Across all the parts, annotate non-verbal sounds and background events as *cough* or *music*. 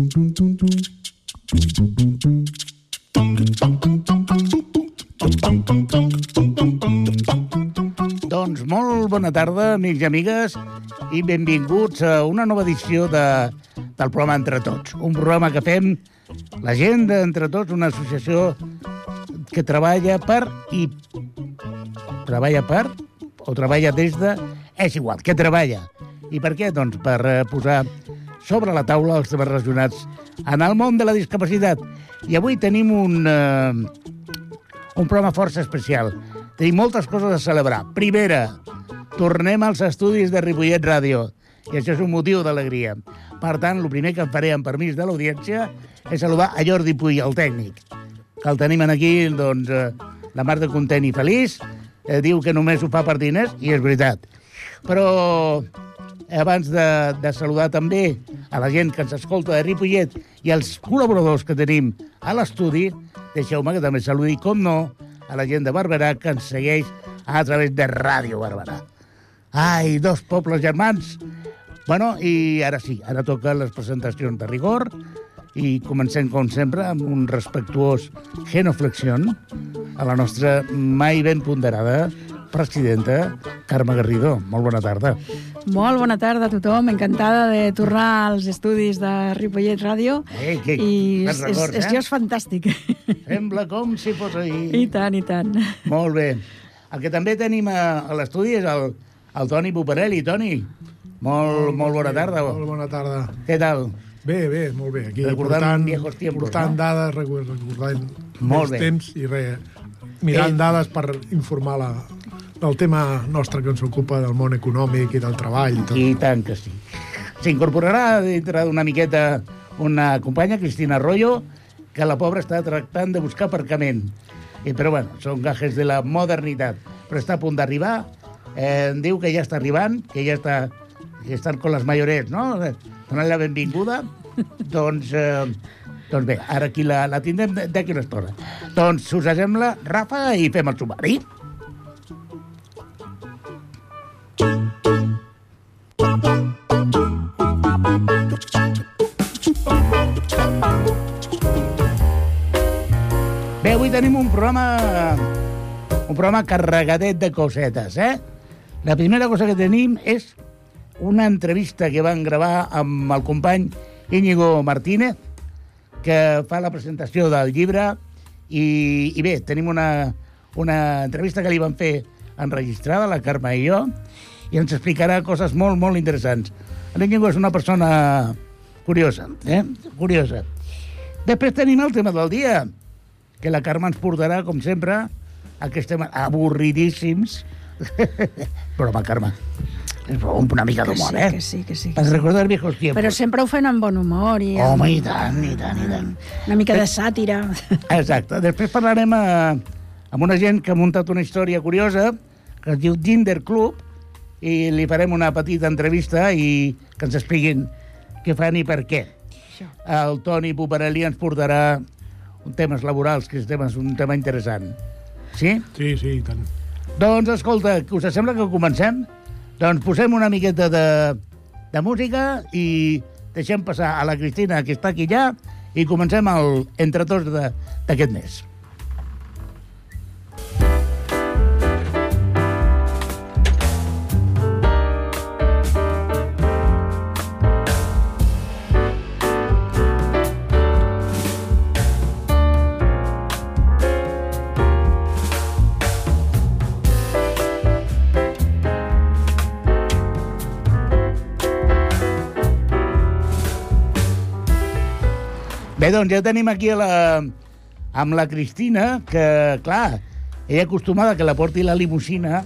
Doncs molt bona tarda, amics i amigues, i benvinguts a una nova edició de, del programa Entre Tots. Un programa que fem la gent d'Entre Tots, una associació que treballa per i... Treballa per o treballa des de... És igual, que treballa. I per què? Doncs per eh, posar sobre la taula els temes relacionats en el món de la discapacitat. I avui tenim un, eh, un programa força especial. Tenim moltes coses a celebrar. Primera, tornem als estudis de Ripollet Ràdio. I això és un motiu d'alegria. Per tant, el primer que faré amb permís de l'audiència és saludar a Jordi Puy, el tècnic, que el tenim aquí, doncs, eh, la mar de content i feliç. Eh, diu que només ho fa per diners, i és veritat. Però abans de, de saludar també a la gent que ens escolta de Ripollet i als col·laboradors que tenim a l'estudi, deixeu-me que també saludi, com no, a la gent de Barberà que ens segueix a través de Ràdio Barberà. Ai, dos pobles germans. Bueno, i ara sí, ara toca les presentacions de rigor i comencem, com sempre, amb un respectuós genoflexión a la nostra mai ben ponderada presidenta Carme Garrido. Molt bona tarda. Molt bona tarda a tothom, encantada de tornar als estudis de Ripollet Ràdio. Eh, que, I és, records, és, eh? és fantàstic. Sembla com si fos ahir. I tant, i tant. Molt bé. El que també tenim a, a l'estudi és el, el Toni Puparelli. Toni, molt, molt bona tarda. Molt bona tarda. Què tal? Bé, bé, molt bé. Aquí Recordant portant, viejos tiempos, portant no? dades, recordant Molt bé. temps i res, mirant Eh. dades per informar la, del tema nostre que ens ocupa del món econòmic i del treball i tot. I tant que sí. S'incorporarà dintre d'una miqueta una companya, Cristina Arroyo, que la pobra està tractant de buscar aparcament. I, però bueno, són gajes de la modernitat. Però està a punt d'arribar. Eh, diu que ja està arribant, que ja està que estan con les mayorets, no? Eh, Donant la benvinguda. *laughs* doncs, eh, doncs bé, ara aquí la, la tindrem d'aquí una estona. Doncs, si us sembla, Rafa, i fem el sumari. Avui tenim un programa un programa carregadet de cosetes, eh? La primera cosa que tenim és una entrevista que van gravar amb el company Íñigo Martínez, que fa la presentació del llibre, i, i bé, tenim una, una entrevista que li van fer enregistrada, la Carme i jo, i ens explicarà coses molt, molt interessants. L'Íñigo és una persona curiosa, eh? Curiosa. Després tenim el tema del dia, que la Carme ens portarà, com sempre, aquests temes avorridíssims. *laughs* Broma, Carme. Una mica Que d'humor, sí, eh? que sí, que sí. Per recordar viejos tiempos. Però sempre ho fan amb bon humor i amb Home, i tant, i tant, i tant. una mica de sàtira. Exacte. Després parlarem a, amb una gent que ha muntat una història curiosa que es diu Ginder Club i li farem una petita entrevista i que ens expliquin què fan i per què. El Toni Puparelli ens portarà temes laborals, que és temes, un tema interessant. Sí? Sí, sí, i tant. Doncs, escolta, us sembla que comencem? Doncs posem una miqueta de, de música i deixem passar a la Cristina, que està aquí ja, i comencem el entre tots de- d'aquest mes. Bé, doncs ja tenim aquí a la, amb la Cristina, que, clar, ella acostumada que la porti la limusina,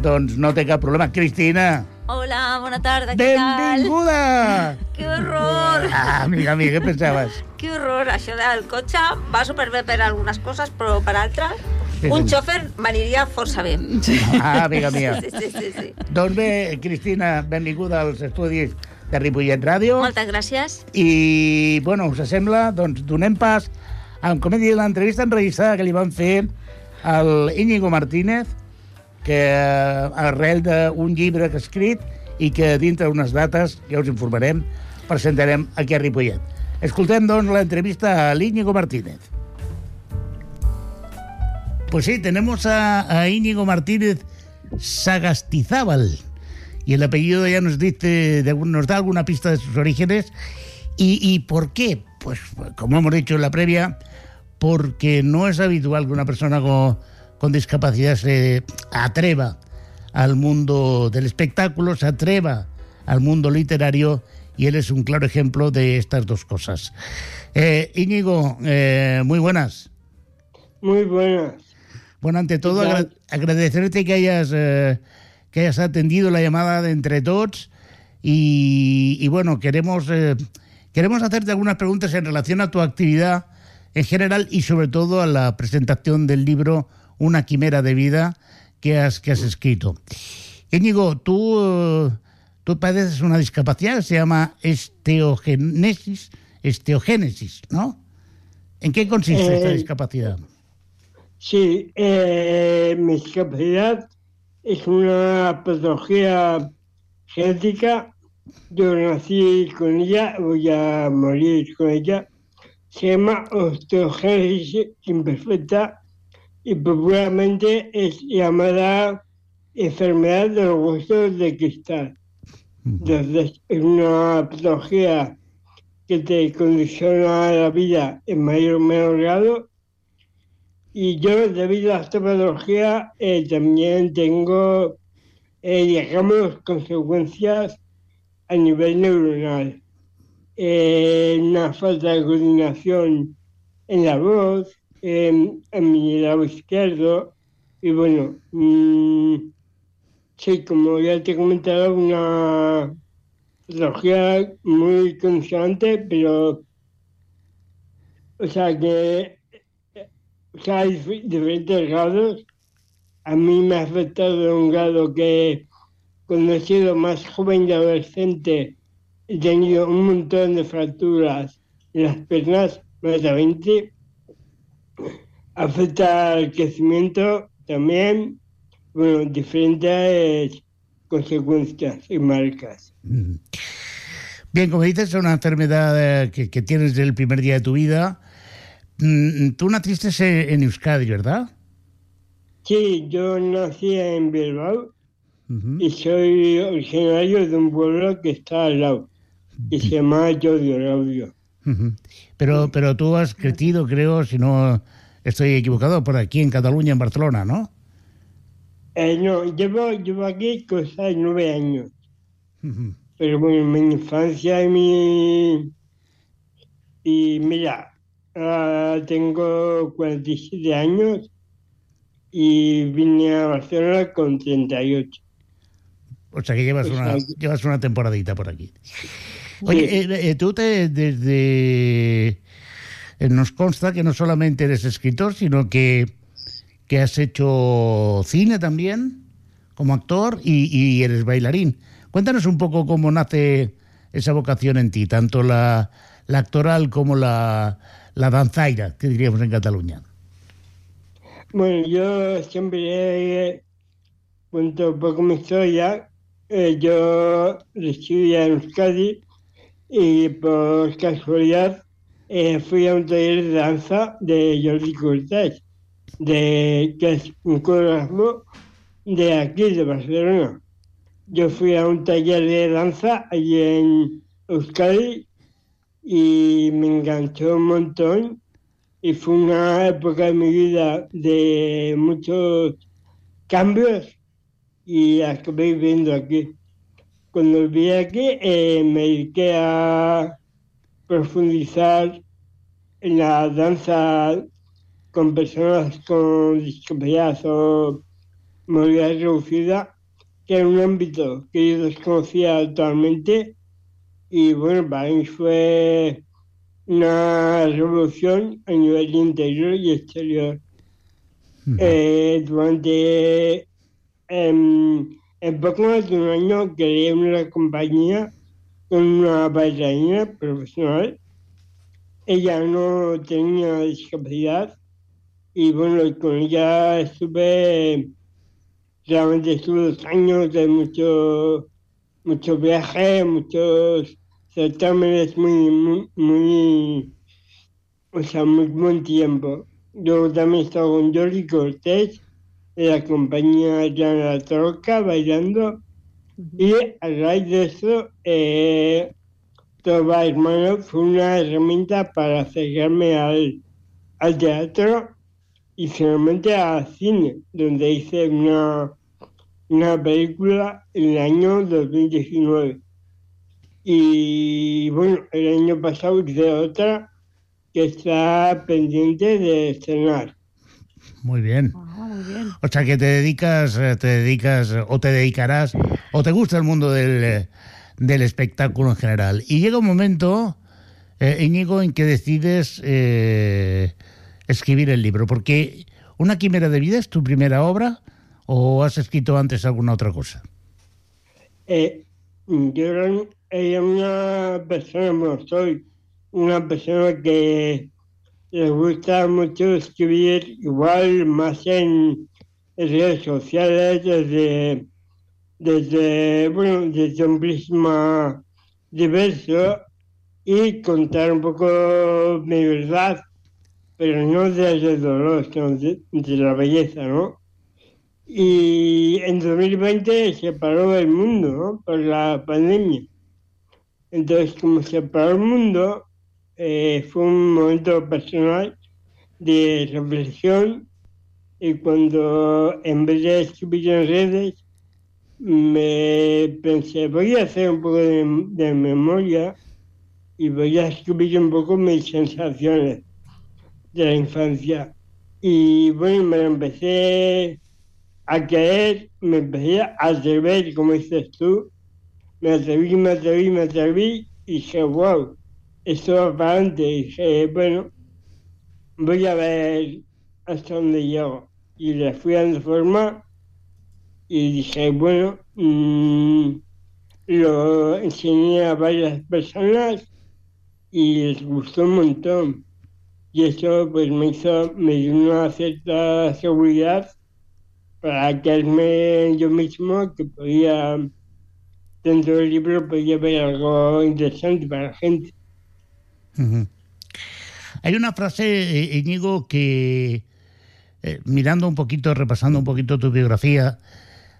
doncs no té cap problema. Cristina, Hola, bona tarda, què tal? benvinguda! *laughs* Que horror! Ah, amiga, amiga, què pensaves? *laughs* Que horror! Això del cotxe va superbé per algunes coses, però per altres, Sí, un sí. xòfer m'aniria força bé. Ah, amiga mia. *laughs* Sí, sí, sí, sí. Doncs bé, Cristina, benvinguda als estudis de Ripollet Ràdio. Moltes gràcies. I, bueno, us sembla, doncs donem pas a, com he dit, l'entrevista enregistrada que li van fer al Íñigo Martínez, que arrel d'un llibre que ha escrit i que dintre unes dates, ja us informarem, presentarem aquí a Ripollet. Escoltem, doncs, la entrevista a Íñigo Martínez. Pues sí, tenemos a, a Íñigo Martínez Sagastizábal. Y el apellido ya nos dice, nos da alguna pista de sus orígenes. ¿Y, y por qué? Pues, como hemos dicho en la previa, porque no es habitual que una persona con, con discapacidad se atreva al mundo del espectáculo, se atreva al mundo literario y él es un claro ejemplo de estas dos cosas. Eh, Íñigo, eh, muy buenas. Muy buenas. Bueno, ante todo, agradecerte que hayas, eh, que hayas atendido la llamada de Entre Tots y, y bueno, queremos, eh, queremos hacerte algunas preguntas en relación a tu actividad en general y sobre todo a la presentación del libro Una quimera de vida que has, que has escrito. Íñigo, tú, tú padeces una discapacidad que se llama esteogenesis, esteogénesis, ¿no? ¿En qué consiste esta Eh, discapacidad? Sí, eh, mi discapacidad es una patología genética. Yo nací con ella, voy a morir con ella. Se llama osteogénesis imperfecta y popularmente es llamada enfermedad de los huesos de cristal. Entonces, es una patología que te condiciona la vida en mayor o menor grado. Y yo, debido a esta patología, eh, también tengo, eh, consecuencias a nivel neuronal. Eh, una falta de coordinación en la voz, en, en mi lado izquierdo. Y bueno, mm, sí, como ya te he comentado, una patología muy constante, pero, o sea, que dif- diferentes grados. A mí me ha afectado un grado que cuando he sido más joven y adolescente he tenido un montón de fracturas en las piernas, más de 20. Afecta al crecimiento también, bueno, diferentes consecuencias y marcas. Mm. Bien, como dices, es una enfermedad eh, que, que tienes desde el primer día de tu vida. Mm, Tú naciste en Euskadi, ¿verdad? Sí, yo nací en Bilbao y soy originario de un pueblo que está al lado, que se llama Llodio Laudio. Pero, pero tú has crecido, creo, si no estoy equivocado, por aquí en Cataluña, en Barcelona, ¿no? Eh, no, llevo, llevo aquí cosa de nueve años, pero bueno, mi infancia y mi... Y mira, ah, tengo 47 años y vine a Barcelona con 38. O sea que llevas una, llevas una temporadita por aquí. Oye, Sí. eh, eh, tú te, desde... eh, Nos consta que no solamente eres escritor, sino que, que has hecho cine también, como actor, y, y eres bailarín. Cuéntanos un poco cómo nace esa vocación en ti, tanto la, la actoral como la, la danzaira, que diríamos en Cataluña. Bueno, yo siempre eh, cuento poco mi historia. Eh, yo residí en Euskadi y por casualidad eh, fui a un taller de danza de Jordi Cortés, de, que es un coreógrafo de aquí, de Barcelona. Yo fui a un taller de danza allí en Euskadi y me enganchó un montón y fue una época de mi vida de muchos cambios y acabé viviendo aquí. Cuando viví aquí eh, me dediqué a profundizar en la danza con personas con discapacidad o movilidad reducida, que era un ámbito que yo desconocía totalmente y mí fue una revolución a nivel interior y exterior. Eh, durante em, en poco más de un año creé una compañía con una bailarina profesional. Ella no tenía discapacidad y bueno, con ella estuve, realmente estuve dos años de muchos muchos viajes, muchos certámenes muy, muy, muy, o sea, muy buen tiempo. Luego también he estado con Jordi Cortés, de la compañía Llana La Troca, bailando. Y a raíz de eso, eh, Toba Hermano fue una herramienta para acercarme al, al teatro y finalmente al cine, donde hice una, una película en el año 2019. Y bueno, el año pasado hice otra que está pendiente de estrenar. Muy bien. Ah, muy bien. O sea que te dedicas, eh, te dedicas eh, o te dedicarás o te gusta el mundo del, eh, del espectáculo en general. Y llega un momento, eh, Íñigo, en que decides eh, escribir el libro. Porque ¿Una quimera de vida es tu primera obra o has escrito antes alguna otra cosa? Eh, yo era, una persona, bueno, soy una persona que le gusta mucho escribir igual más en redes sociales desde, desde, bueno, desde un prisma diverso y contar un poco mi verdad, pero no desde el dolor, sino de, de la belleza, ¿no? Y en 2020 se paró el mundo. Por la pandemia. Entonces, como se paró el mundo, eh, fue un momento personal de reflexión y cuando en vez de escribir en redes, me pensé, voy a hacer un poco de, de memoria y voy a escribir un poco mis sensaciones de la infancia. Y bueno, me lo empecé a caer, me empecé a atrever, como dices tú, me atreví, me atreví, me atreví y dije, wow, esto va para adelante. Y dije, bueno, voy a ver hasta dónde llego. Y le fui dando forma y dije, bueno, mmm, lo enseñé a varias personas y les gustó un montón. Y eso pues me hizo, me dio una cierta seguridad para creerme yo mismo que podía, dentro del libro, podía ver algo interesante para la gente. Hay una frase, eh, Íñigo, que eh, mirando un poquito, repasando un poquito tu biografía,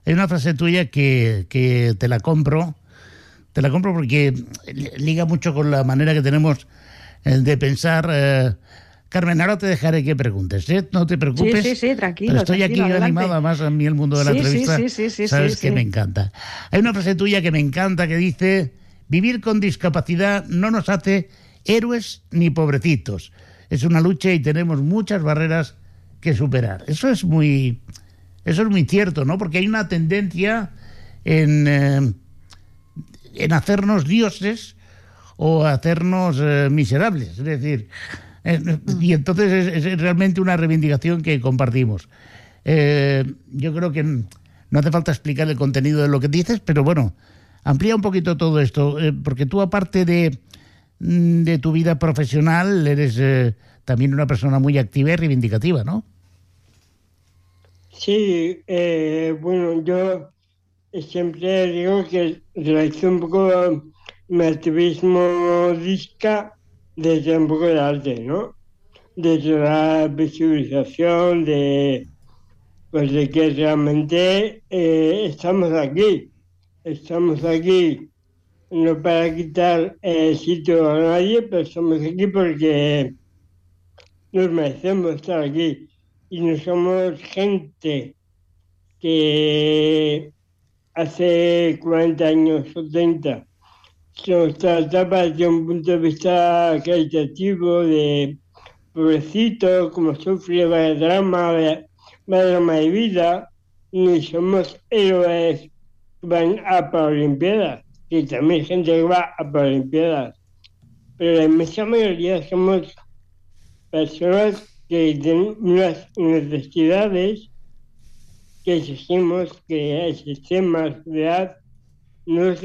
hay una frase tuya que, que te la compro, te la compro porque liga mucho con la manera que tenemos eh, de pensar. Carmen, ahora te dejaré que preguntes, ¿eh? no te preocupes. Sí, sí, sí, tranquilo. Pero estoy tranquilo, aquí adelante. animado, además a mí el mundo de la sí, entrevista, sí, sí, sí, sabes sí, que me encanta. Hay una frase tuya que me encanta que dice, vivir con discapacidad no nos hace héroes ni pobrecitos. Es una lucha y tenemos muchas barreras que superar. Eso es muy, eso es muy cierto, ¿no? Porque hay una tendencia en, eh, en hacernos dioses o hacernos eh, miserables. Es decir, y entonces es, es, realmente una reivindicación que compartimos. Eh, yo creo que no hace falta explicar el contenido de lo que dices, pero bueno, amplía un poquito todo esto, eh, porque tú aparte de, de tu vida profesional eres eh, también una persona muy activa y reivindicativa, ¿no? Sí, eh, bueno, yo siempre digo que realizo un poco mi activismo disca desde un poco de arte, ¿no? Desde la visualización de, pues de que realmente eh, estamos aquí, estamos aquí no para quitar el sitio a nadie, pero estamos aquí porque nos merecemos estar aquí y no somos gente que hace 40 años o 30 se trataba desde un punto de vista caritativo de pobrecito, como sufre, vaya drama, vaya drama de vida, ni somos héroes que van a Paralimpiadas, que también hay gente que va a Paralimpiadas, pero la inmensa mayoría somos personas que tienen unas necesidades que exigimos que el sistema de sociedad nos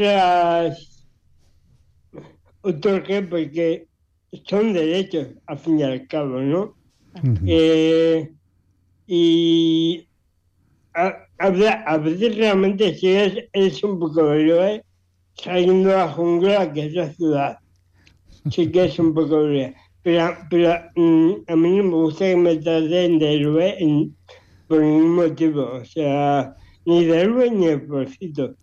las otorgue porque son derechos al fin y al cabo, ¿no? Uh -huh. eh, y a, a, a, veces realmente si eres, eres un poco héroe, saliendo de la jungla que es la ciudad. Sí que es un poco aburrida. Pero, pero mm, a mí no me gusta que me traten de héroe por ningún motivo. O sea, ni de héroe ni de porcito.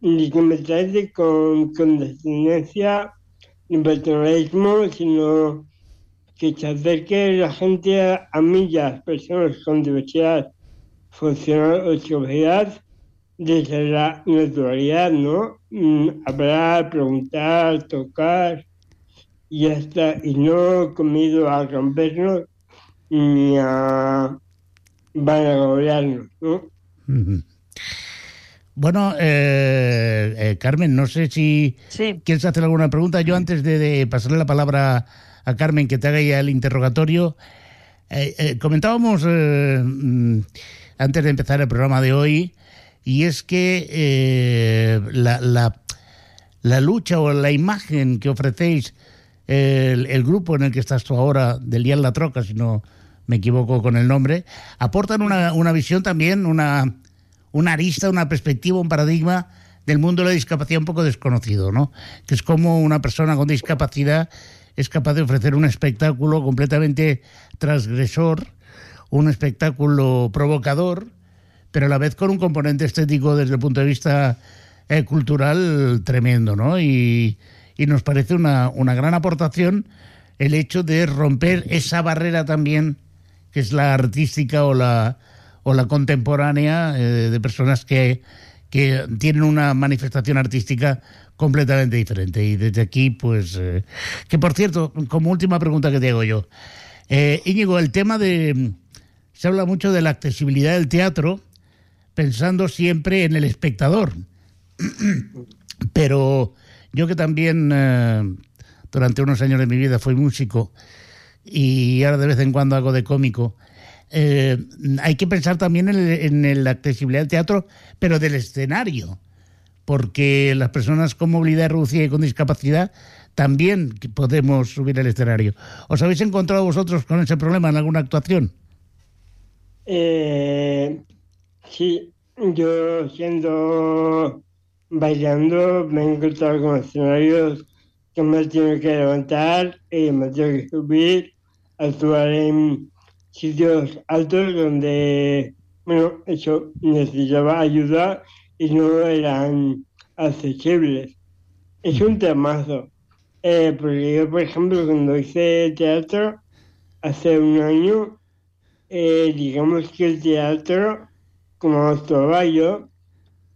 Ni que me trate con condescendencia ni paternalismo, sino que se acerque la gente a, a mí y a las personas con diversidad funcional o discapacidad desde la naturalidad, ¿no? Mm, Hablar, preguntar, tocar y ya está. Y no comido a rompernos ni a vanagloriarnos, ¿no? Ujú. Bueno, eh, eh, Carmen, no sé si Sí. quieres hacer alguna pregunta. Yo antes de, de pasarle la palabra a Carmen que te haga ya el interrogatorio, eh, eh, comentábamos eh, mm, antes de empezar el programa de hoy, y es que eh, la, la- la lucha o la imagen que ofrecéis, el, el grupo en el que estás tú ahora, del Día en la Troca, si no me equivoco con el nombre, aportan una, una visión también, una, una arista, una perspectiva, un paradigma del mundo de la discapacidad un poco desconocido, ¿no? Que es como una persona con discapacidad es capaz de ofrecer un espectáculo completamente transgresor, un espectáculo provocador, pero a la vez con un componente estético desde el punto de vista eh, cultural tremendo, ¿no? Y, y nos parece una, una gran aportación el hecho de romper esa barrera también que es la artística o la, o la contemporánea eh, de personas que, que tienen una manifestación artística completamente diferente. Y desde aquí, pues, eh, que por cierto, como última pregunta que te hago yo, eh, Íñigo, el tema de, se habla mucho de la accesibilidad del teatro, pensando siempre en el espectador. *clears throat* Pero yo que también eh, durante unos años de mi vida fui músico y ahora de vez en cuando hago de cómico, eh, hay que pensar también en, la accesibilidad del teatro, pero del escenario, porque las personas con movilidad reducida y con discapacidad también podemos subir al escenario. ¿Os habéis encontrado vosotros con ese problema en alguna actuación? Eh, sí, yo siendo bailando me he encontrado con escenarios que me tengo que levantar y me tengo que subir, actuar en sitios altos donde, bueno, eso necesitaba ayuda y no eran accesibles. Es un temazo. Eh, porque yo, por ejemplo, cuando hice teatro hace un año, eh, digamos que el teatro, como yo,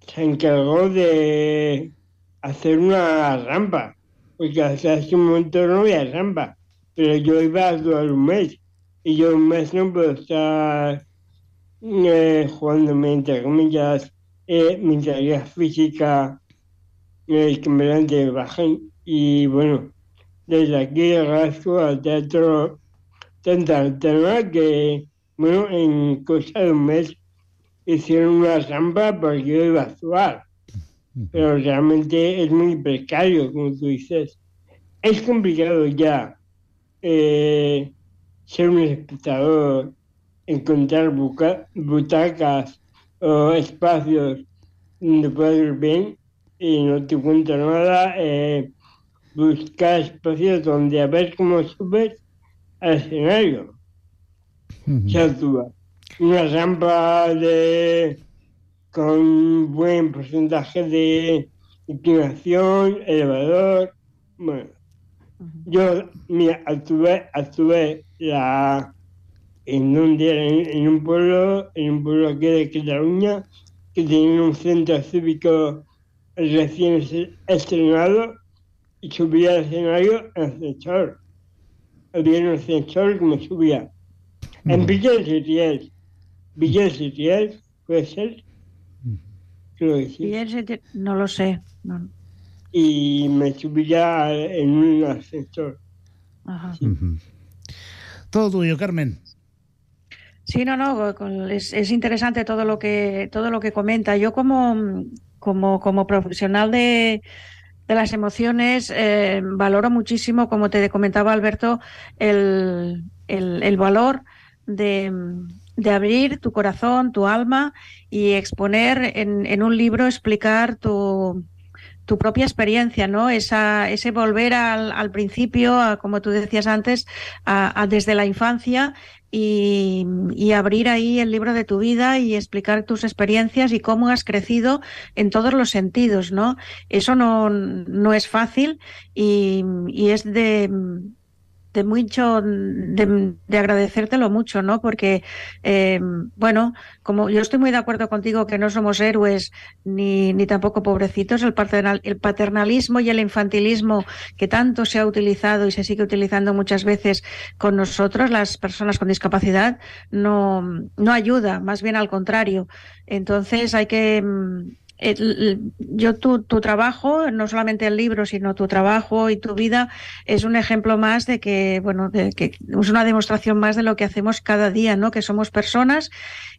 se encargó de hacer una rampa, porque hasta ese momento no había rampa, pero yo iba a actuar un mes, y yo no puedo estar eh, jugando entre comillas, eh, mi tarea física, eh, que me dan de bajen, y bueno, desde aquí agradezco al teatro tanta alterna que, bueno, en cosa de un mes hicieron una rampa porque yo iba a actuar. Pero realmente es muy precario, como tú dices. Es complicado ya eh, ser un espectador, encontrar butacas o espacios donde puedas ver bien y no te cuento nada. eh, buscar espacios donde a ver cómo subes al escenario se actúa. Una rampa de con buen porcentaje de inclinación, elevador. Bueno, yo mira, actué, actué la en un día en, en un pueblo, en un pueblo aquí de Cataluña, que tenía un centro cívico recién es- estrenado y subía al escenario en ascensor. Había un ascensor que me subía. En Villas de Riel. Villas de puede ser. Creo que sí. No lo sé. no. Y me subía en un ascensor. Ajá. Todo tuyo, Carmen. Sí, no, no, es, es interesante todo lo que todo lo que comenta. Yo como como como profesional de, de las emociones eh, valoro muchísimo, como te comentaba Alberto, el, el, el valor de, de abrir tu corazón, tu alma y exponer en, en un libro, explicar tu tu propia experiencia, ¿no? Esa, ese volver al, al principio, a, como tú decías antes, a, a desde la infancia y, y, abrir ahí el libro de tu vida y explicar tus experiencias y cómo has crecido en todos los sentidos, ¿no? Eso no, no es fácil y, y es de, de mucho, de, de, agradecértelo mucho, ¿no? Porque, eh, bueno, como yo estoy muy de acuerdo contigo que no somos héroes ni, ni tampoco pobrecitos, el, paternal, el paternalismo y el infantilismo que tanto se ha utilizado y se sigue utilizando muchas veces con nosotros, las personas con discapacidad, no, no ayuda, más bien al contrario. Entonces hay que yo tu, tu, trabajo, no solamente el libro, sino tu trabajo y tu vida es un ejemplo más de que, bueno, de que es una demostración más de lo que hacemos cada día, ¿no? Que somos personas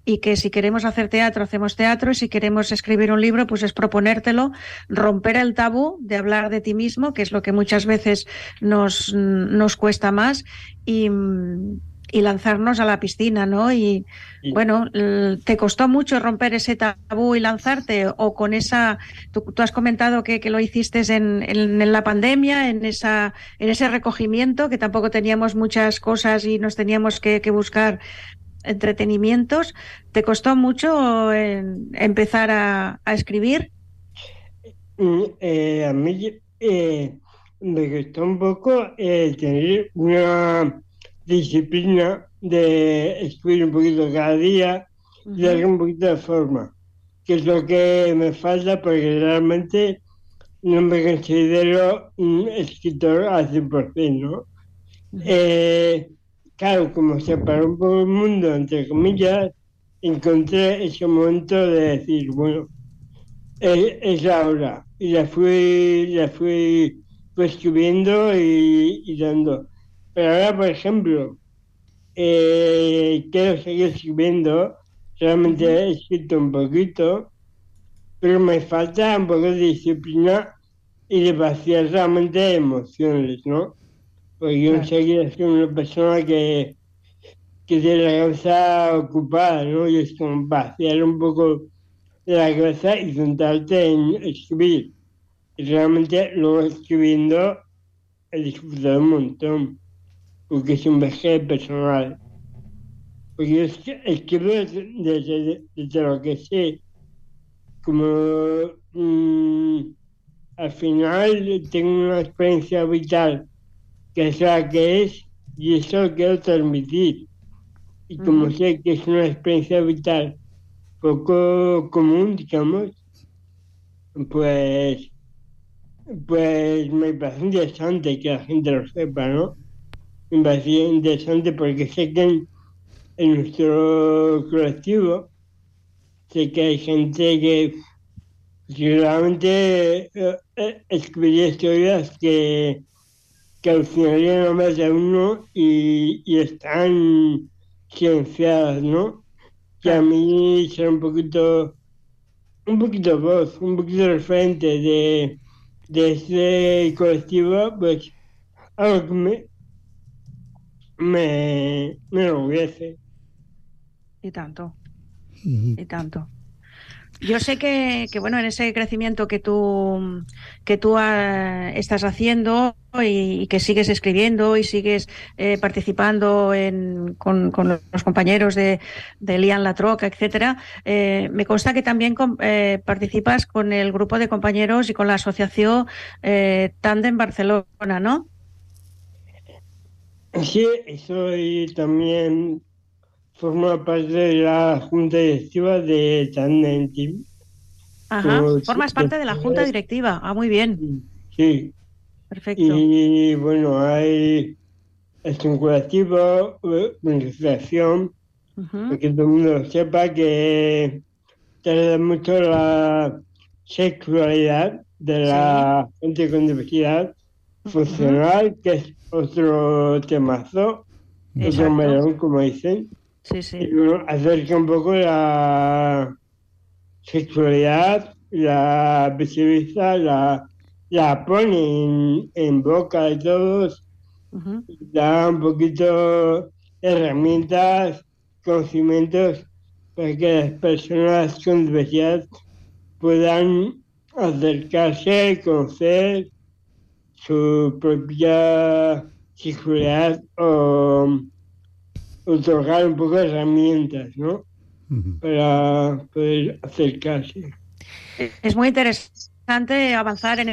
y que si queremos hacer teatro, hacemos teatro y si queremos escribir un libro, pues es proponértelo, romper el tabú de hablar de ti mismo, que es lo que muchas veces nos, nos cuesta más y y lanzarnos a la piscina, ¿no? Y, y, bueno, ¿te costó mucho romper ese tabú y lanzarte? ¿O con esa, tú, tú has comentado que, que lo hiciste en, en, en, la pandemia, en, esa, en ese recogimiento, que tampoco teníamos muchas cosas y nos teníamos que, que buscar entretenimientos. ¿Te costó mucho en, empezar a, a, escribir? Eh, a mí eh, me costó un poco eh, tener una disciplina de escribir un poquito cada día uh -huh. y darle un poquito de forma, que es lo que me falta porque realmente no me considero un escritor al 100%, ¿no? Uh -huh. eh, claro, como se paró un poco el mundo, entre comillas, encontré ese momento de decir, bueno, es, es la hora. Y la fui, la fui pues, escribiendo y, y dando. Pero ahora, por ejemplo, eh, quiero seguir escribiendo, solamente he escrito un poquito, pero me falta un poco de disciplina y de vaciar realmente de emociones, ¿no? Porque yo enseguida soy una persona que, que tiene la cabeza ocupada, ¿no? Y es como vaciar un poco la cabeza y centrarte en escribir. Y realmente luego escribiendo he disfrutado un montón porque es un viaje personal. Porque yo escribo desde, desde, desde, lo que sé. Como mmm, al final tengo una experiencia vital que es la que es y eso lo quiero transmitir. Y como uh -huh. sé que es una experiencia vital poco común, digamos, pues, pues me parece interesante que la gente lo sepa, ¿no? Me parecía interesante porque sé que en, en, nuestro colectivo sé que hay gente que seguramente eh, eh, escribiría historias que, que a más de uno y, y están silenciadas, ¿no? Que a mí ser un poquito, un poquito voz, un poquito referente de, de ese colectivo, pues algo que me, me, me enorgullece. Y tanto, y tanto. Yo sé que, que, bueno, en ese crecimiento que tú, que tú uh, estás haciendo y, y, que sigues escribiendo y sigues eh, participando en, con, con, los compañeros de, de Lian La Troca, etcétera, eh, me consta que también con, eh, participas con el grupo de compañeros y con la asociación eh, Tandem Barcelona, ¿no? Sí, soy también forma parte de la junta directiva de Tandem Team. Ajá, Como formas parte de la junta directiva. Ah, muy bien. Sí. Perfecto. Y bueno, hay es un colectivo, una asociación, uh -huh. para que todo el mundo sepa que trata mucho la sexualidad de la sí. gente con diversidad funcional, uh -huh. que es otro temazo, Exacto. otro melón, como dicen. Sí, sí. Y bueno, acerca un poco la sexualidad, la visibiliza, la, la pone en, en, boca de todos, uh -huh. da un poquito herramientas, conocimientos para que las personas con diversidad puedan acercarse, conocer su propia sexualidad o otorgar un poco de herramientas, ¿no? Para poder acercarse. Es muy interesante avanzar en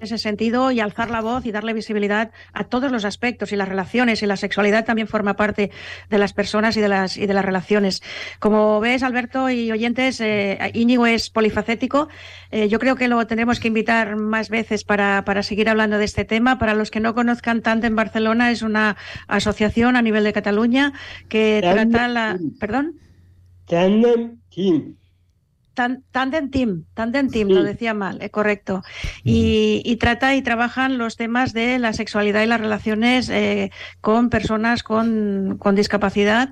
ese sentido y alzar la voz y darle visibilidad a todos los aspectos y las relaciones y la sexualidad también forma parte de las personas y de las y de las relaciones. Como ves, Alberto y oyentes, eh, Íñigo es polifacético. Eh, yo creo que lo tendremos que invitar más veces para, para seguir hablando de este tema. Para los que no conozcan, Tandem Barcelona es una asociación a nivel de Cataluña que Tandem trata la... Team. ¿Perdón? Tandem Team. Tan- Tandem Team, Tandem Team, Sí. lo decía mal, eh, correcto. Y, y trata y trabajan los temas de la sexualidad y las relaciones eh, con personas con, con discapacidad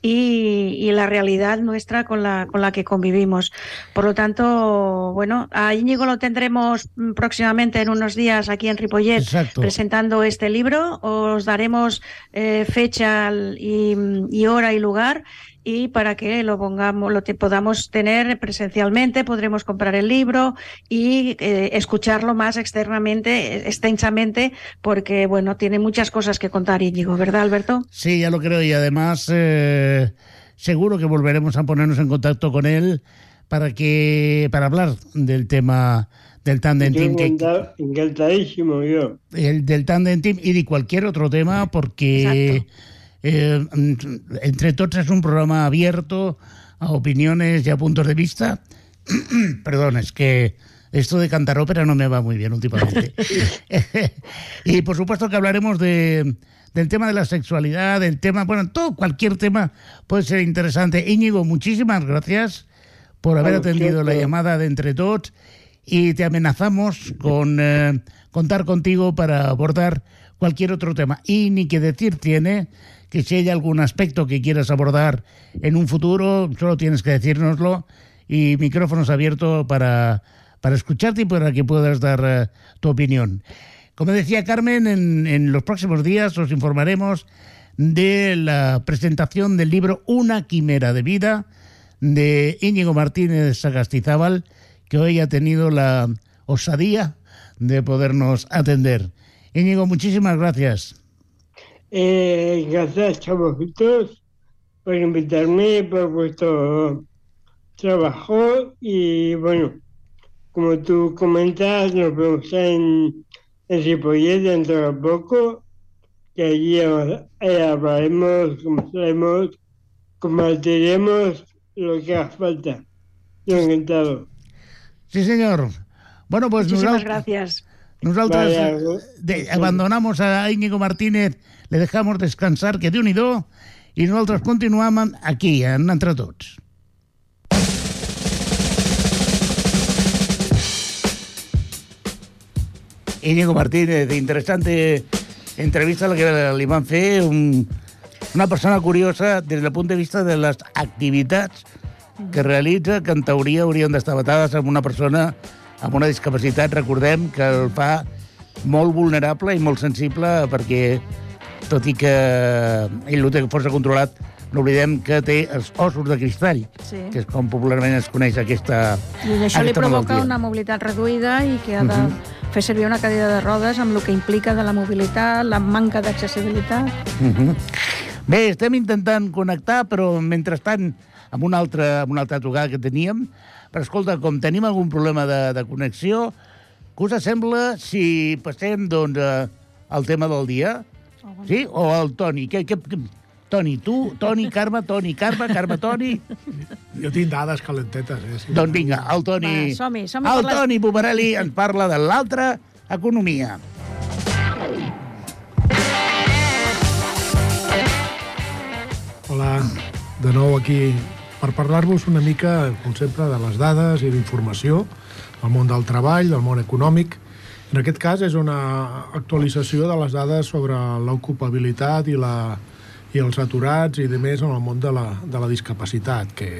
y, y la realidad nuestra con la, con la que convivimos. Por lo tanto, bueno, a Íñigo lo tendremos mm, próximamente en unos días aquí en Ripollet Exacto. presentando este libro. Os daremos eh, fecha y, y hora y lugar y para que lo pongamos, lo te- podamos tener presencialmente, podremos comprar el libro y eh, escucharlo más externamente, eh, extensamente, porque bueno, tiene muchas cosas que contar Íñigo, ¿verdad, Alberto? Sí, ya lo creo y además eh, seguro que volveremos a ponernos en contacto con él para que para hablar del tema del tandem team, que- encantadísimo yo. el del tandem team y de cualquier otro tema porque eh, entre tots es un programa abierto a opiniones y a puntos de vista. *clears throat* Perdón, es que esto de cantar ópera no me va muy bien últimamente. *laughs* y por supuesto que hablaremos de, del tema de la sexualidad, del tema, bueno, todo, cualquier tema puede ser interesante. Íñigo, muchísimas gracias por haber atendido la llamada de Entre Tots y te amenazamos con eh, contar contigo para abordar cualquier otro tema. Y ni que decir tiene que si hay algún aspecto que quieras abordar en un futuro, solo tienes que decírnoslo y micrófonos abiertos para, para escucharte y para que puedas dar eh, tu opinión. Como decía Carmen, en, en los próximos días os informaremos de la presentación del libro Una quimera de vida de Íñigo Martínez Sagastizábal, que hoy ha tenido la osadía de podernos atender. Íñigo, muchísimas gracias. Eh, gracias a vosotros por invitarme, por vuestro trabajo y bueno, como tú comentas, nos vemos en, en Ripollet dentro de poco, que allí eh, hablaremos, comentaremos, compartiremos lo que haga falta. Yo encantado. Sí, señor. Bueno, pues Muchísimas gracias. Vaya, eh, de, abandonamos a Íñigo Martínez, le dejamos descansar, que déu nhi i nosaltres continuem aquí, en Entre Tots. Íñigo Martínez, interesante entrevista la que li van fer un, una persona curiosa des del punt de vista de les activitats que realitza, que en teoria haurien d'estar batades amb una persona amb una discapacitat. Recordem que el fa molt vulnerable i molt sensible perquè, tot i que ell ho té força controlat, no oblidem que té els ossos de cristall, Sí. que és com popularment es coneix aquesta I això li aquesta provoca malaltia. una mobilitat reduïda i que ha de Mhm. fer servir una cadira de rodes amb el que implica de la mobilitat, la manca d'accessibilitat. Mhm. Bé, estem intentant connectar, però mentrestant amb una altra, amb una altra trucada que teníem. Però escolta, com tenim algun problema de, de connexió, què us sembla si passem doncs, eh, al tema del dia? Sí? O al Toni? Què, què, què? Toni, tu, Toni, Carme, Toni, Carme, Carme, Toni... Jo tinc dades calentetes, eh? Sí. Doncs vinga, el Toni... Va, som-hi, som-hi el per les- Toni Pomerelli ens parla de l'altra economia. Hola, de nou aquí per parlar-vos una mica, com sempre, de les dades i d'informació del món del treball, del món econòmic. En aquest cas és una actualització de les dades sobre l'ocupabilitat i, la, i els aturats i de més en el món de la, de la discapacitat, que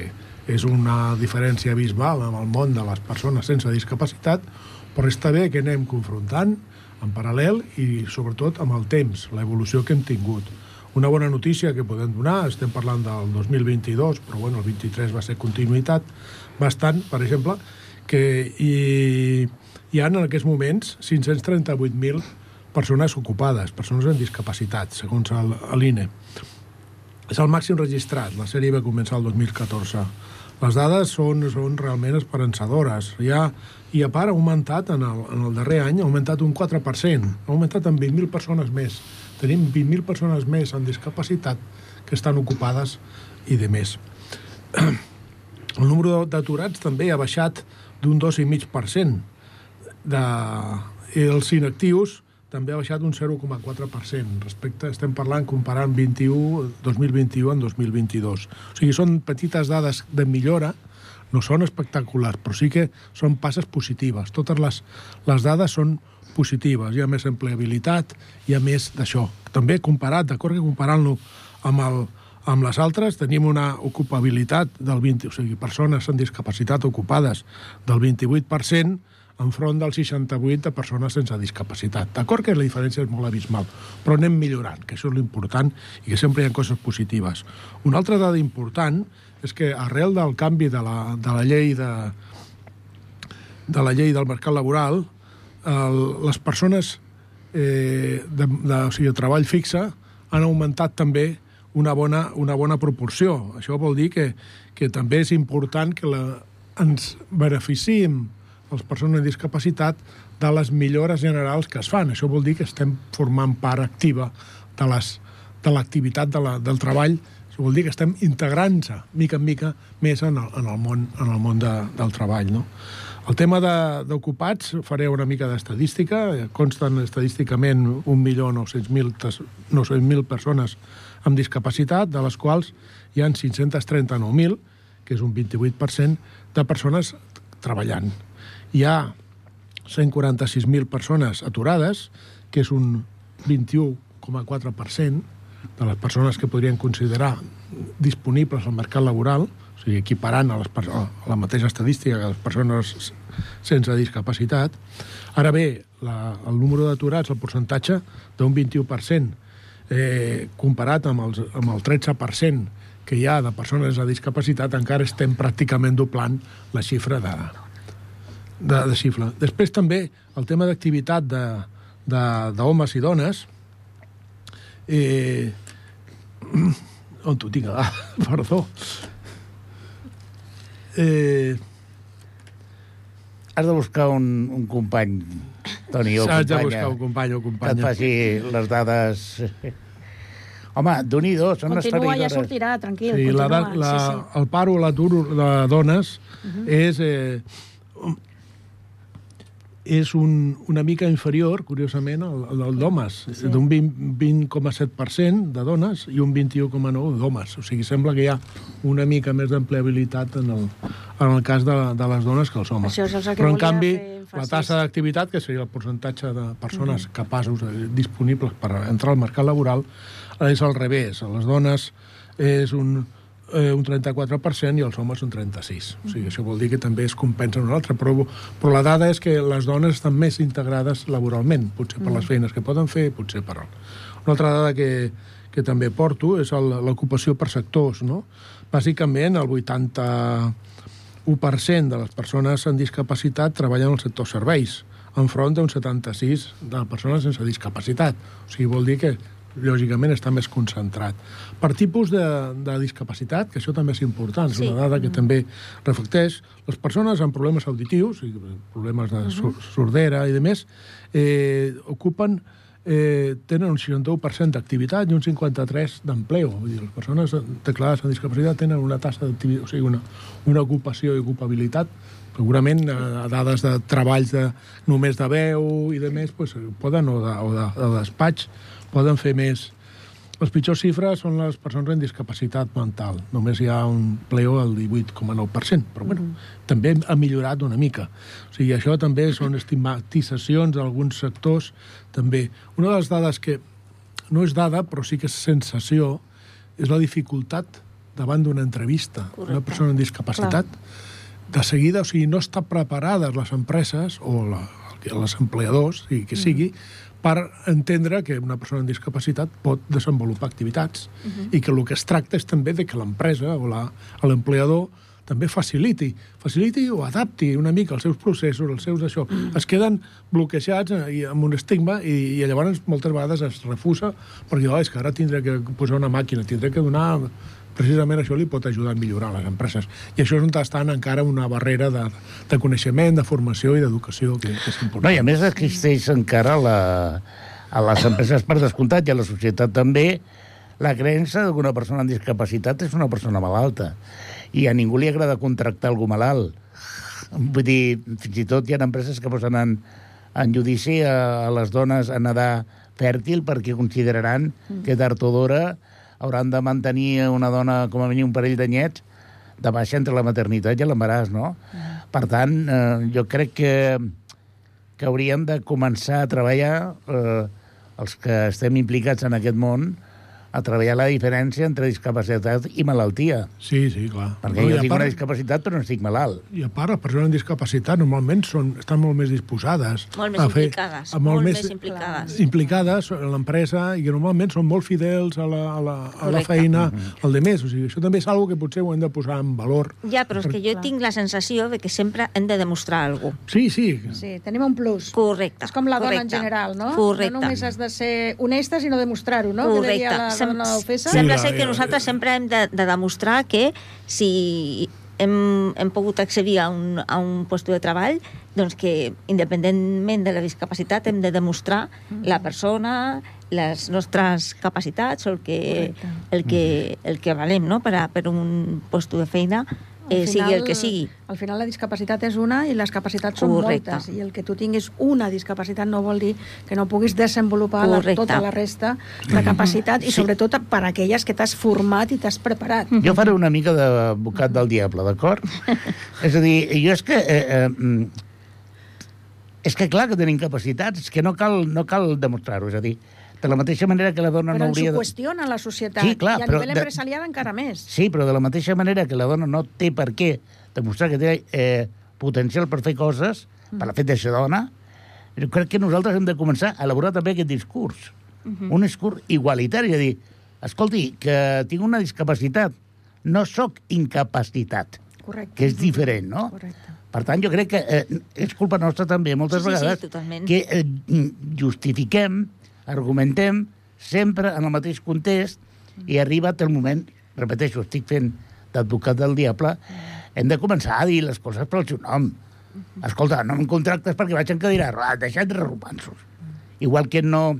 és una diferència abismal en el món de les persones sense discapacitat, però està bé que anem confrontant en paral·lel i sobretot amb el temps, l'evolució que hem tingut. Una bona notícia que podem donar, estem parlant del 2022, però bueno, el 23 va ser continuïtat bastant, per exemple, que hi, hi ha en aquests moments 538.000 persones ocupades, persones amb discapacitat, segons l'INE. És el màxim registrat. La sèrie va començar el 2014. Les dades són, són realment esperançadores. Ja, I a part ha augmentat en el, en el darrer any, ha augmentat un 4%. Ha augmentat en 20.000 persones més. Tenim 20.000 persones més amb discapacitat que estan ocupades i de més. *clears throat* El número d'aturats també ha baixat d'un 2,5%. De... I els inactius també ha baixat un 0,4% respecte, estem parlant comparant 21, 2021 amb 2022. O sigui, són petites dades de millora, no són espectaculars, però sí que són passes positives. Totes les, les dades són positives. Hi ha més empleabilitat, hi ha més d'això. També comparat, d'acord que comparant-lo amb, el, amb les altres, tenim una ocupabilitat del 20, o sigui, persones amb discapacitat ocupades del 28%, enfront del 68 de persones sense discapacitat. D'acord que la diferència és molt abismal, però anem millorant, que això és l'important i que sempre hi ha coses positives. Una altra dada important és que arrel del canvi de la, de la llei de, de la llei del mercat laboral, el, les persones eh, de, de, o sigui, de treball fixe han augmentat també una bona, una bona proporció. Això vol dir que, que també és important que la, ens beneficiem les persones amb discapacitat de les millores generals que es fan. Això vol dir que estem formant part activa de les de l'activitat de la, del treball, això vol dir que estem integrant-se mica en mica més en el, en el món, en el món de, del treball. No? El tema d'ocupats, faré una mica d'estadística, consten estadísticament 1.900.000 persones amb discapacitat, de les quals hi han 539.000, que és un 28%, de persones treballant hi ha 146.000 persones aturades, que és un 21,4% de les persones que podrien considerar disponibles al mercat laboral, o sigui, equiparant a, les, a la mateixa estadística que les persones sense discapacitat. Ara bé, la, el número d'aturats, el percentatge d'un 21%, eh, comparat amb, els, amb el 13% que hi ha de persones a discapacitat, encara estem pràcticament doblant la xifra de, de, de xifra. Després també el tema d'activitat d'homes i dones, eh, on t'ho tinc? Ah, *laughs* perdó. Eh, Has de buscar un, un company, Toni, o Has companya, de buscar un company o que et companya. faci les dades... Home, d'un i dos, són Continua, ja sortirà, tranquil, Sí, la, continua. la, sí, sí. el paro, l'atur de dones uh -huh. és, eh, és un, una mica inferior, curiosament, al, al del d'homes, sí. d'un 20 20,7% de dones i un 21,9% d'homes. O sigui, sembla que hi ha una mica més d'empleabilitat en, el, en el cas de, de les dones que els homes. Això és el que Però, en canvi, la tassa d'activitat, que seria el percentatge de persones capaços, eh, disponibles per entrar al mercat laboral, és al revés. A les dones és un, eh, un 34% i els homes un 36%. O sigui, això vol dir que també es compensa una altra, però, però la dada és que les dones estan més integrades laboralment, potser per les feines que poden fer, potser per... Una altra dada que, que també porto és el- l'ocupació per sectors, no? Bàsicament, el 81% de les persones amb discapacitat treballen al sector serveis, enfront d'un 76 de persones sense discapacitat. O sigui, vol dir que lògicament està més concentrat. Per tipus de, de discapacitat, que això també és important, és Sí. una dada que també reflecteix, les persones amb problemes auditius, i problemes de sur sordera i de més, eh, ocupen eh, tenen un 61% d'activitat i un 53% d'empleo. Les persones declarades amb discapacitat tenen una tassa d'activitat, o sigui, una, una ocupació i ocupabilitat segurament eh, a dades de treballs de, només de veu i de més, pues, poden, o de, o de, de despatx, poden fer més. Les pitjors xifres són les persones amb discapacitat mental. Només hi ha un pleo al 18,9%, però bueno, també ha millorat una mica. O sigui, això també són estigmatitzacions d'alguns sectors. També. Una de les dades que no és dada, però sí que és sensació, és la dificultat davant d'una entrevista. Correcte. Una persona amb discapacitat, de seguida, o sigui, no està preparades les empreses o la, els empleadors, i que sigui, per entendre que una persona amb discapacitat pot desenvolupar activitats i que el que es tracta és també de que l'empresa o l'empleador també faciliti, faciliti o adapti una mica els seus processos, els seus això. Es queden bloquejats eh, i amb un estigma i, i llavors moltes vegades es refusa perquè oh, és que ara tindré que posar una màquina, tindré que donar... Precisament això li pot ajudar a millorar les empreses. I això és on està encara una barrera de, de coneixement, de formació i d'educació, que, que és important. No, i a més existeix encara la, a les empreses per descomptat i a la societat també la creença que una persona amb discapacitat és una persona malalta i a ningú li agrada contractar algú malalt. Vull dir, fins i tot hi ha empreses que posen en, en judici a, a les dones a nedar fèrtil perquè consideraran que tard o d'hora hauran de mantenir una dona com a mínim un parell d'anyets de baixa entre la maternitat i l'embaràs, no? Per tant, eh, jo crec que, que hauríem de començar a treballar, eh, els que estem implicats en aquest món, a treballar la diferència entre discapacitat i malaltia. Sí, sí, clar. Perquè No, jo tinc part- una discapacitat però no estic malalt. I a part, les persones amb discapacitat normalment són, estan molt més disposades Molt més a fer... implicades, a molt més implicades. implicades en l'empresa i que normalment són molt fidels a la, a la, a la Correcte. feina al de més. O sigui, això també és algo que potser ho hem de posar en valor. Ja, però és que jo tinc la sensació de que sempre hem de demostrar alguna cosa. Sí, sí. Sí, tenim un plus. Correcte. És com la dona en correcte, general, no? Correcte. No només has de ser honesta, sinó demostrar-ho, no? Que Correcte. deia la Sem- Sembla la- ser que nosaltres sempre hem de, de demostrar que si hem, hem pogut accedir a un, a un lloc de treball, doncs que independentment de la discapacitat hem de demostrar la persona, les nostres capacitats o el que, el que, el que valem no? per, a, per un lloc de feina, eh, sigui el que sigui. Al final la discapacitat és una i les capacitats són Correcte. moltes. I el que tu tinguis una discapacitat no vol dir que no puguis desenvolupar la, tota la resta de capacitat i sobretot per aquelles que t'has format i t'has preparat. Jo faré una mica d'advocat del diable, d'acord? *laughs* és a dir, jo és que... Eh, eh, mm, és que clar que tenim capacitats, és que no cal, no cal demostrar-ho, és a dir, de la mateixa manera que la dona Però no ens hauria ho de... qüestiona la societat. Sí, clar, I a però nivell de- empresarial encara més. Sí, però de la mateixa manera que la dona no té per què demostrar que té eh, potencial per fer coses, per la fet de ser dona, jo crec que nosaltres hem de començar a elaborar també aquest discurs. Un discurs igualitari, és a dir, escolti, que tinc una discapacitat, no sóc incapacitat, Correcte. que és diferent, no? Correcte. Per tant, jo crec que eh, és culpa nostra també, moltes Sí, sí, sí, vegades, totalment. que eh, justifiquem, argumentem, sempre en el mateix context, i ha arribat el moment, repeteixo, estic fent d'advocat del diable, hem de començar a dir les coses pel seu nom. Escolta, no em contractes perquè vaig en cadira de rodes, deixa't de romansos. Igual que no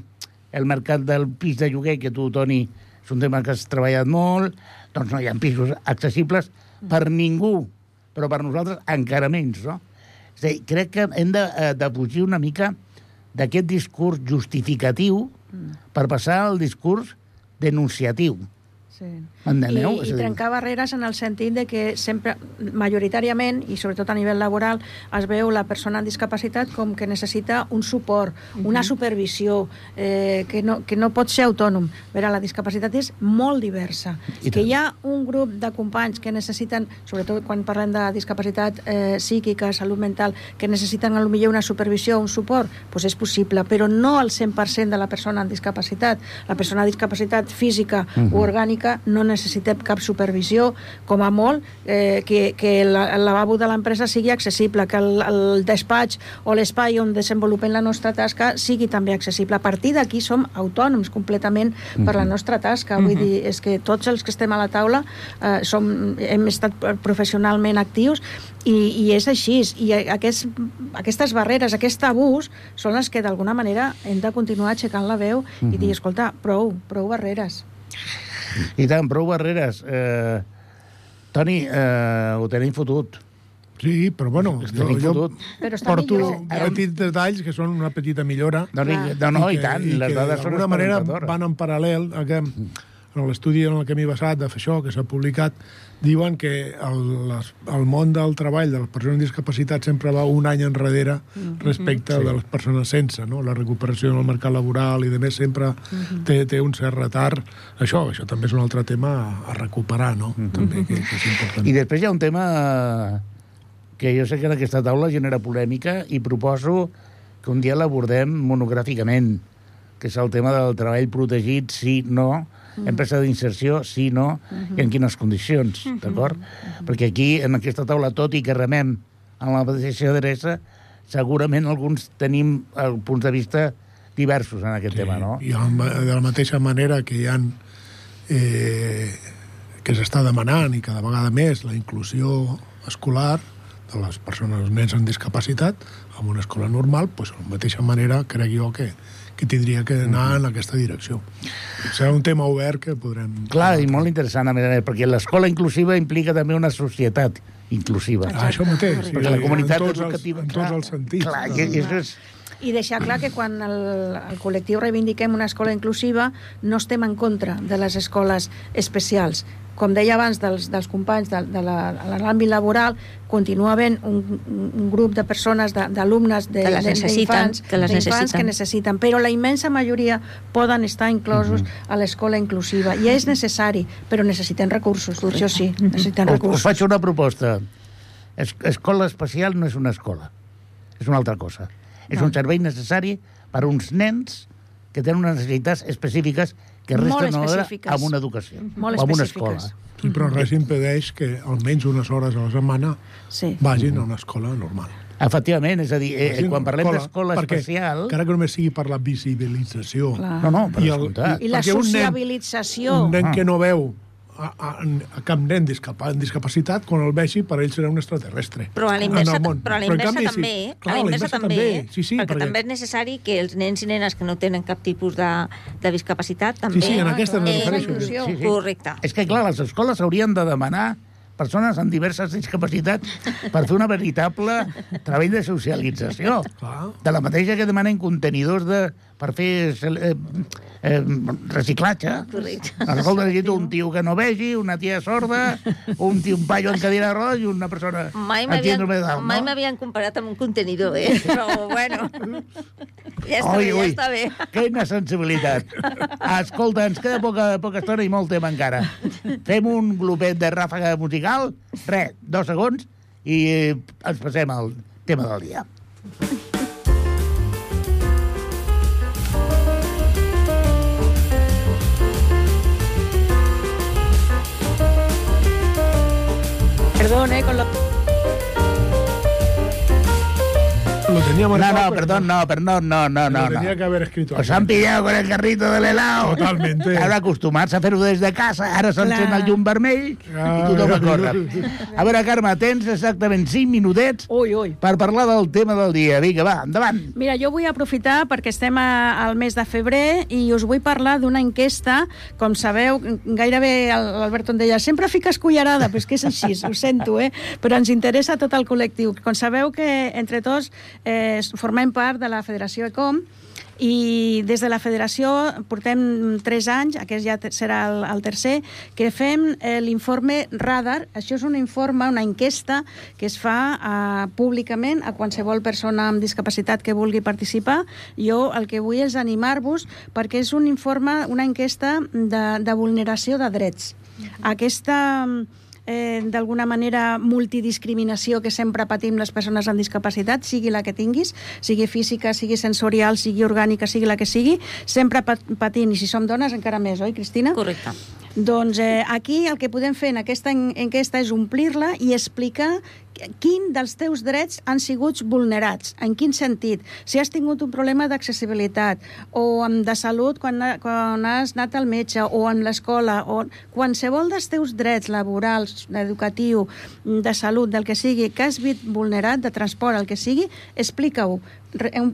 el mercat del pis de lloguer, que tu, Toni, és un tema que has treballat molt, doncs no hi ha pisos accessibles per ningú, però per nosaltres encara menys, no? És a dir, crec que hem de, eh, de fugir una mica d'aquest discurs justificatiu per passar al discurs denunciatiu. Sí. M'enteneu? I, I trencar barreres en el sentit de que sempre, majoritàriament, i sobretot a nivell laboral, es veu la persona amb discapacitat com que necessita un suport, una supervisió, eh, que, no, que no pot ser autònom. A veure, la discapacitat és molt diversa. I que hi ha un grup de companys que necessiten, sobretot quan parlem de discapacitat eh, psíquica, salut mental, que necessiten potser una supervisió, un suport, doncs és possible, però no el 100% de la persona amb discapacitat. La persona amb discapacitat física Mhm. o orgànica no necessita cap supervisió, com a molt, eh, que, que la, el lavabo de l'empresa sigui accessible, que el, el despatx o l'espai on desenvolupem la nostra tasca sigui també accessible. A partir d'aquí som autònoms completament per la nostra tasca. Vull dir, és que tots els que estem a la taula eh, som, hem estat professionalment actius i, i és així. I aquest, aquestes barreres, aquest abús, són les que d'alguna manera hem de continuar aixecant la veu i dir, escolta, prou, prou barreres. I tant, prou barreres. Eh, Toni, eh, ho tenim fotut. Sí, però bueno, jo, jo. Però porto millor. petits detalls que són una petita millora. No, no, no, i, que- tant, les que dades són d'alguna manera van en paral·lel a que en l'estudi en el que m'he basat de fer això, que s'ha publicat, diuen que el, les, el món del treball de les persones amb discapacitat sempre va un any enrere respecte Sí. de les persones sense, no? La recuperació en el mercat laboral i de més sempre té, té un cert retard. Això, això també és un altre tema a, a recuperar, no? També, que, que és important. I després hi ha un tema que jo sé que en aquesta taula genera polèmica i proposo que un dia l'abordem monogràficament, que és el tema del treball protegit, sí, no, mm. empresa d'inserció, sí, no, mm -hmm. i en quines condicions, mm -hmm. d'acord? Mm -hmm. Perquè aquí, en aquesta taula, tot i que remem en la mateixa adreça, segurament alguns tenim el punts de vista diversos en aquest Sí, tema, no? I de la mateixa manera que hi ha eh, que s'està demanant i cada vegada més la inclusió escolar de les persones, els nens amb discapacitat en una escola normal, doncs, de la mateixa manera crec jo que, que tindria que anar en aquesta direcció. Serà un tema obert que podrem... Clar, i molt interessant, a més a més, perquè l'escola inclusiva implica també una societat inclusiva. Ah, això mateix. sí, perquè la comunitat en tots educativa... Els, en tots els sentits. Clar, i, i això és... I deixar clar que quan el, el col·lectiu reivindiquem una escola inclusiva no estem en contra de les escoles especials. Com deia abans dels, dels companys de, de la- l'àmbit laboral, continua havent un, un grup de persones, de- d'alumnes, de, Que les necessiten, que les necessiten. que necessiten, però la immensa majoria poden estar inclosos a l'escola inclusiva. I és necessari, però necessiten recursos, això sí, necessiten Us, us recursos. faig una proposta. Es, escola especial no és una escola, és una altra cosa. És un servei necessari per a uns nens que tenen unes necessitats específiques que res Molt tenen a específiques. amb una educació, Molt o amb una escola. I però res impedeix que almenys unes hores a la setmana Sí. vagin a una escola normal. Efectivament, és a dir, eh, quan parlem escola, d'escola especial... Encara que només sigui per la visibilització. Clar. No, no, per I el- descomptat. I la perquè un nen- sociabilització. Un nen Ah. que no veu a, a, a cap nen discapa, amb discapacitat, quan el vegi, per ell serà un extraterrestre. Però a la inversa, però a la inversa canvi, també, sí. eh? Clar, a la inversa també, Sí, sí, perquè, també és necessari que els nens i nenes que no tenen cap tipus de, de discapacitat també... Sí, sí, en aquesta eh, refereixo. inclusió. Sí, sí. Correcte. És que, clar, les escoles haurien de demanar persones amb diverses discapacitats per fer una veritable *laughs* treball de socialització. Clar. De la mateixa que demanen contenidors de, per fer eh, eh, reciclatge. Correcte. Escolta, necessito un tio que no vegi, una tia sorda, un tio, un paio en cadira de rodes i una persona Mai amb m'havien mai no? comparat amb un contenidor, eh? Però, bueno, ja està Ui, bé, ja ui, està bé. quina sensibilitat. Escolta, ens queda poca, poca estona i molt tema encara. Fem un glopet de ràfaga musical, res, dos segons, i eh, ens passem al tema del dia. Perdón, eh, con lo... Lo tenía No, marcado, no, perdón, no, perdón, no, no, Lo no. tenía no. que haber escrito. Os han pillado con el carrito del helado. Totalmente. Ara acostumats a fer-ho des de casa, ara s'encén Clar. el llum vermell i Ah. tothom a córrer. A veure, Carme, tens exactament 5 minutets Ui, ui. per parlar del tema del dia. Vinga, va, endavant. Mira, jo vull aprofitar perquè estem a, al mes de febrer i us vull parlar d'una enquesta. Com sabeu, gairebé em deia sempre fiques cullerada, però és que és així, ho sento, eh? però ens interessa tot el col·lectiu. Com sabeu que entre tots eh, formem part de la Federació ECOM i des de la federació portem tres anys, aquest ja serà el, el tercer, que fem eh, l'informe Radar. Això és un informe, una enquesta que es fa eh, públicament a qualsevol persona amb discapacitat que vulgui participar. Jo el que vull és animar-vos perquè és un informe, una enquesta de, de vulneració de drets. Aquesta eh, d'alguna manera multidiscriminació que sempre patim les persones amb discapacitat, sigui la que tinguis, sigui física, sigui sensorial, sigui orgànica, sigui la que sigui, sempre pat- patint, i si som dones encara més, oi, Cristina? Correcte. Doncs eh, aquí el que podem fer en aquesta en enquesta és omplir-la i explicar quin dels teus drets han sigut vulnerats, en quin sentit. Si has tingut un problema d'accessibilitat o de salut quan, quan has anat al metge o en l'escola o qualsevol dels teus drets laborals, educatiu, de salut, del que sigui, que has vist vulnerat, de transport, el que sigui, explica-ho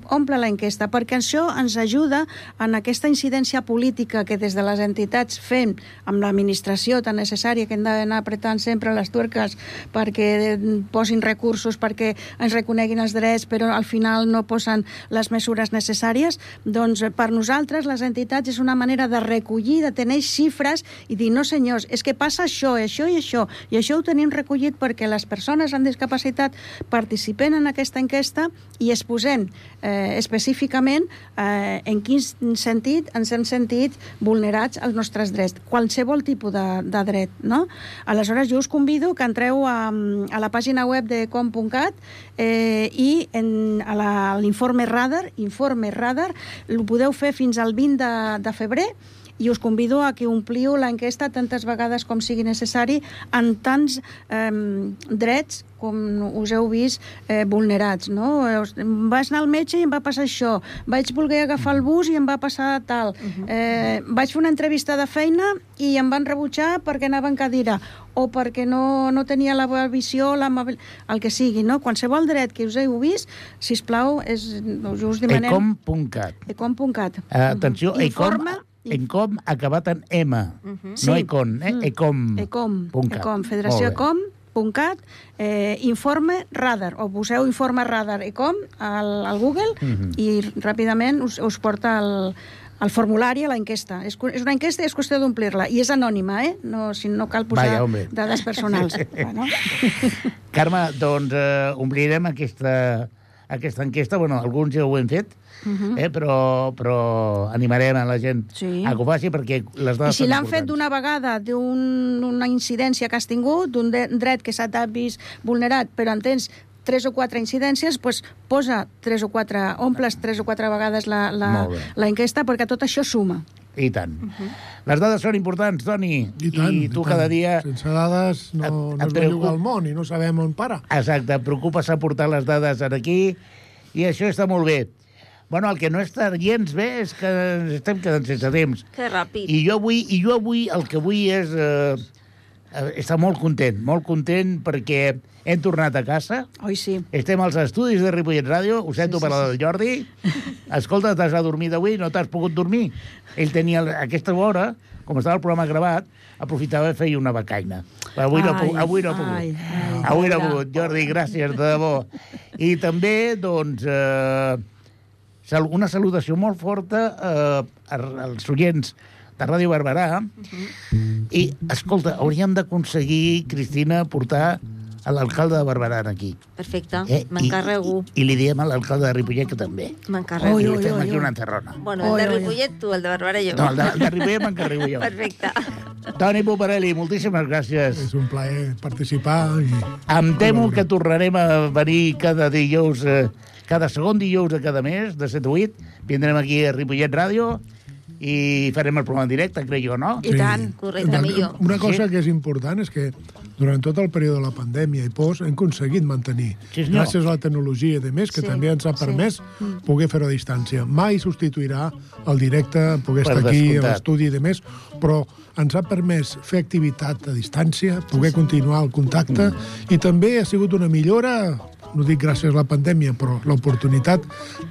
omple la enquesta, perquè això ens ajuda en aquesta incidència política que des de les entitats fem amb l'administració tan necessària que hem d'anar apretant sempre les tuerques perquè eh, posin recursos, perquè ens reconeguin els drets, però al final no posen les mesures necessàries, doncs eh, per nosaltres les entitats és una manera de recollir, de tenir xifres i dir, no senyors, és que passa això, això i això, i això ho tenim recollit perquè les persones amb discapacitat participen en aquesta enquesta i es posem eh, específicament eh, en quin sentit ens hem sentit vulnerats els nostres drets, qualsevol tipus de, de dret, no? Aleshores, jo us convido que entreu a, a la pàgina web de com.cat eh, i en, a l'informe Radar, informe Radar, el podeu fer fins al 20 de, de febrer i us convido a que ompliu l'enquesta tantes vegades com sigui necessari en tants eh, drets com us heu vist eh, vulnerats. No? Vas anar al metge i em va passar això, vaig voler agafar el bus i em va passar tal, eh, vaig fer una entrevista de feina i em van rebutjar perquè anava en cadira o perquè no, no tenia la visió, la, el que sigui. No? Qualsevol dret que us heu vist, si us plau, és, us demanem... Ecom.cat. Ecom.cat. Eh, atenció, Informa... Ecom acabat en M, Sí. no Econ, eh? Mm. Ecom. Ecom, punt cat. Ecom, Federació. Ecom, eh, informe radar, o poseu informe radar Ecom al, al Google Mhm. i ràpidament us, us porta el, el formulari a l'enquesta. És, cu- és una enquesta i és qüestió d'omplir-la. I és anònima, eh? No, si no cal posar hombre. dades personals. *laughs* bueno. Carme, doncs eh, omplirem aquesta, aquesta enquesta. Bueno, alguns ja ho hem fet, Mhm. eh, però, però animarem a la gent Sí. a que ho faci perquè les I dades si són l'han fet d'una vegada d'una incidència que has tingut, d'un dret que s'ha vist vulnerat, però en tens tres o quatre incidències, doncs posa tres o quatre, omples tres o quatre vegades la, la, la enquesta perquè tot això suma. I tant. Les dades són importants, Toni. I, tant, I tu tant. cada dia... Sense dades no, Et- no et es preocup- belluga el món i no sabem on para. Exacte, et preocupes a portar les dades aquí i això està molt bé. Bueno, el que no està gens bé és que ens estem quedant sense temps. Que ràpid. I jo avui, i jo avui el que vull és eh, eh, estar molt content, molt content perquè hem tornat a casa, Oi, sí. estem als estudis de Ripollet Ràdio, ho sento Sí, per sí, la del Jordi. *laughs* Escolta, t'has adormit avui, no t'has pogut dormir. Ell tenia aquesta hora, com estava el programa gravat, aprofitava i feia una becaina. Però avui no, Ai, pogut- avui no ha pogut. ai, ai, avui no ha pogut. Jordi, gràcies, de debò. I també, doncs, eh, una salutació molt forta eh, a- als oients de Ràdio Barberà. I, escolta, hauríem d'aconseguir, Cristina, portar a l'alcalde de Barberà aquí. Perfecte, Eh? m'encarrego. I, I, I li diem a l'alcalde de Ripollet que també. M'encarrego. I li fem oi, aquí oi. una enterrona. Bueno, el Oi, de oi. Ripollet tu, el de Barberà jo. No, el de, el de Ripollet m'encarrego jo. Perfecte. Toni Poparelli, moltíssimes gràcies. És un plaer participar i... Em temo que tornarem a venir cada dijous, eh, cada segon dijous de cada mes, de 7 a 8. Vindrem aquí a Ripollet Ràdio i farem el programa en directe, crec jo, no? I tant. Correcte, Una- millor. Una cosa Sí. que és important és que durant tot el període de la pandèmia i post hem aconseguit mantenir, Sí, senyor. gràcies a la tecnologia i de més, que Sí, també ens ha sí. permès poder fer-ho a distància. Mai substituirà el directe, poder Per estar aquí a descomptat. l'estudi i de més, però ens ha permès fer activitat a distància, poder continuar el contacte Mm. i també ha sigut una millora no dic gràcies a la pandèmia, però l'oportunitat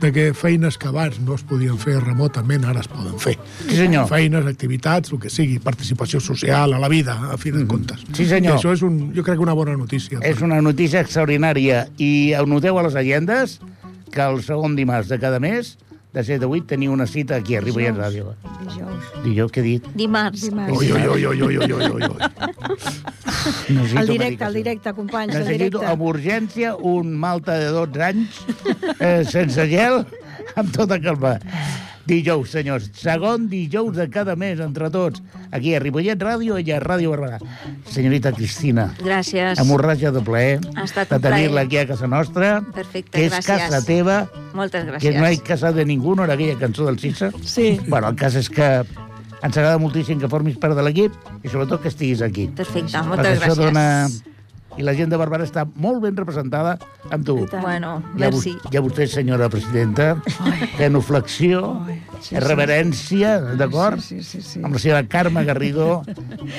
de que feines que abans no es podien fer remotament, ara es poden fer. Sí, senyor. Feines, activitats, el que sigui, participació social a la vida, a fi de comptes. Mm-hmm. Sí, senyor. I això és, un, jo crec, una bona notícia. És una notícia extraordinària. I noteu a les agendes que el segon dimarts de cada mes, de 7 a 8, teniu una cita aquí a Ripollet Ràdio. Dijous. Dijous, què he dit? Dimarts. Dimarts. Ui, ui, ui, ui, ui, ui, ui. Necessito El directe, medicació. el directe, companys, el Necessito directe. amb urgència un malta de 12 anys eh, sense gel, amb tota calma. Dijous, senyors. Segon dijous de cada mes, entre tots. Aquí a Ripollet Ràdio i a Ràdio Barberà. Senyorita Cristina, Gràcies. hemorràgia de plaer Ha estat de un plaer. tenir-la aquí a casa nostra, Perfecte, que és gràcies. casa teva, Moltes que gràcies. no hay casa de ningú, no era aquella cançó del Cissa. Sí. Bueno, el cas és que ens agrada moltíssim que formis part de l'equip i sobretot que estiguis aquí. Perfecte, Perquè moltes això gràcies. dona... I la gent de Barberà està molt ben representada amb tu. Bueno, I a, i a vostè, senyora presidenta, genuflexió, sí, sí. reverència, d'acord? Sí, sí, sí, sí. Amb la seva Carme Garrido,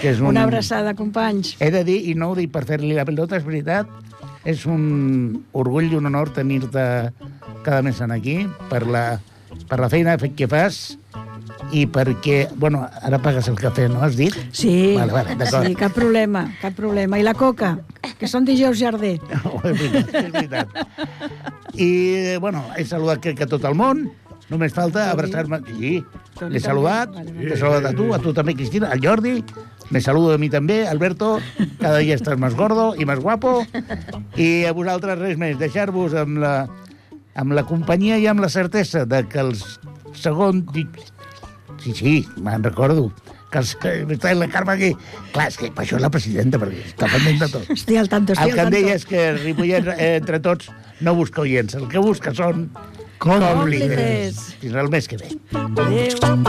que és *laughs* un... Una abraçada, companys. He de dir, i no ho dic per fer-li la pelota, és veritat, és un orgull i un honor tenir-te cada mes en aquí per la, per la feina que fas i perquè, bueno, ara pagues el cafè, no has dit? Sí, Vale, vale, sí, cap problema, cap problema. I la coca, que són dijous jarder. No, és veritat, és veritat. I, bueno, he saludat crec que tot el món. Només falta abraçar-me. Sí, l'he saludat. T'he saludat a tu, a tu també, Cristina, al Jordi. Me saludo a mi també, Alberto. Cada dia estàs més gordo i més guapo. I a vosaltres res més. Deixar-vos amb la, amb la companyia i amb la certesa de que el segon... Sí, sí, me'n recordo. Que els- que està la Carme aquí. Clar, és que per això és la presidenta, perquè està pendent de tot. Estic al tanto, estic El que al em deia és que Ripollet, eh, entre tots, no busca oients. El que busca són còmplices. Fins el mes que ve. Adéu.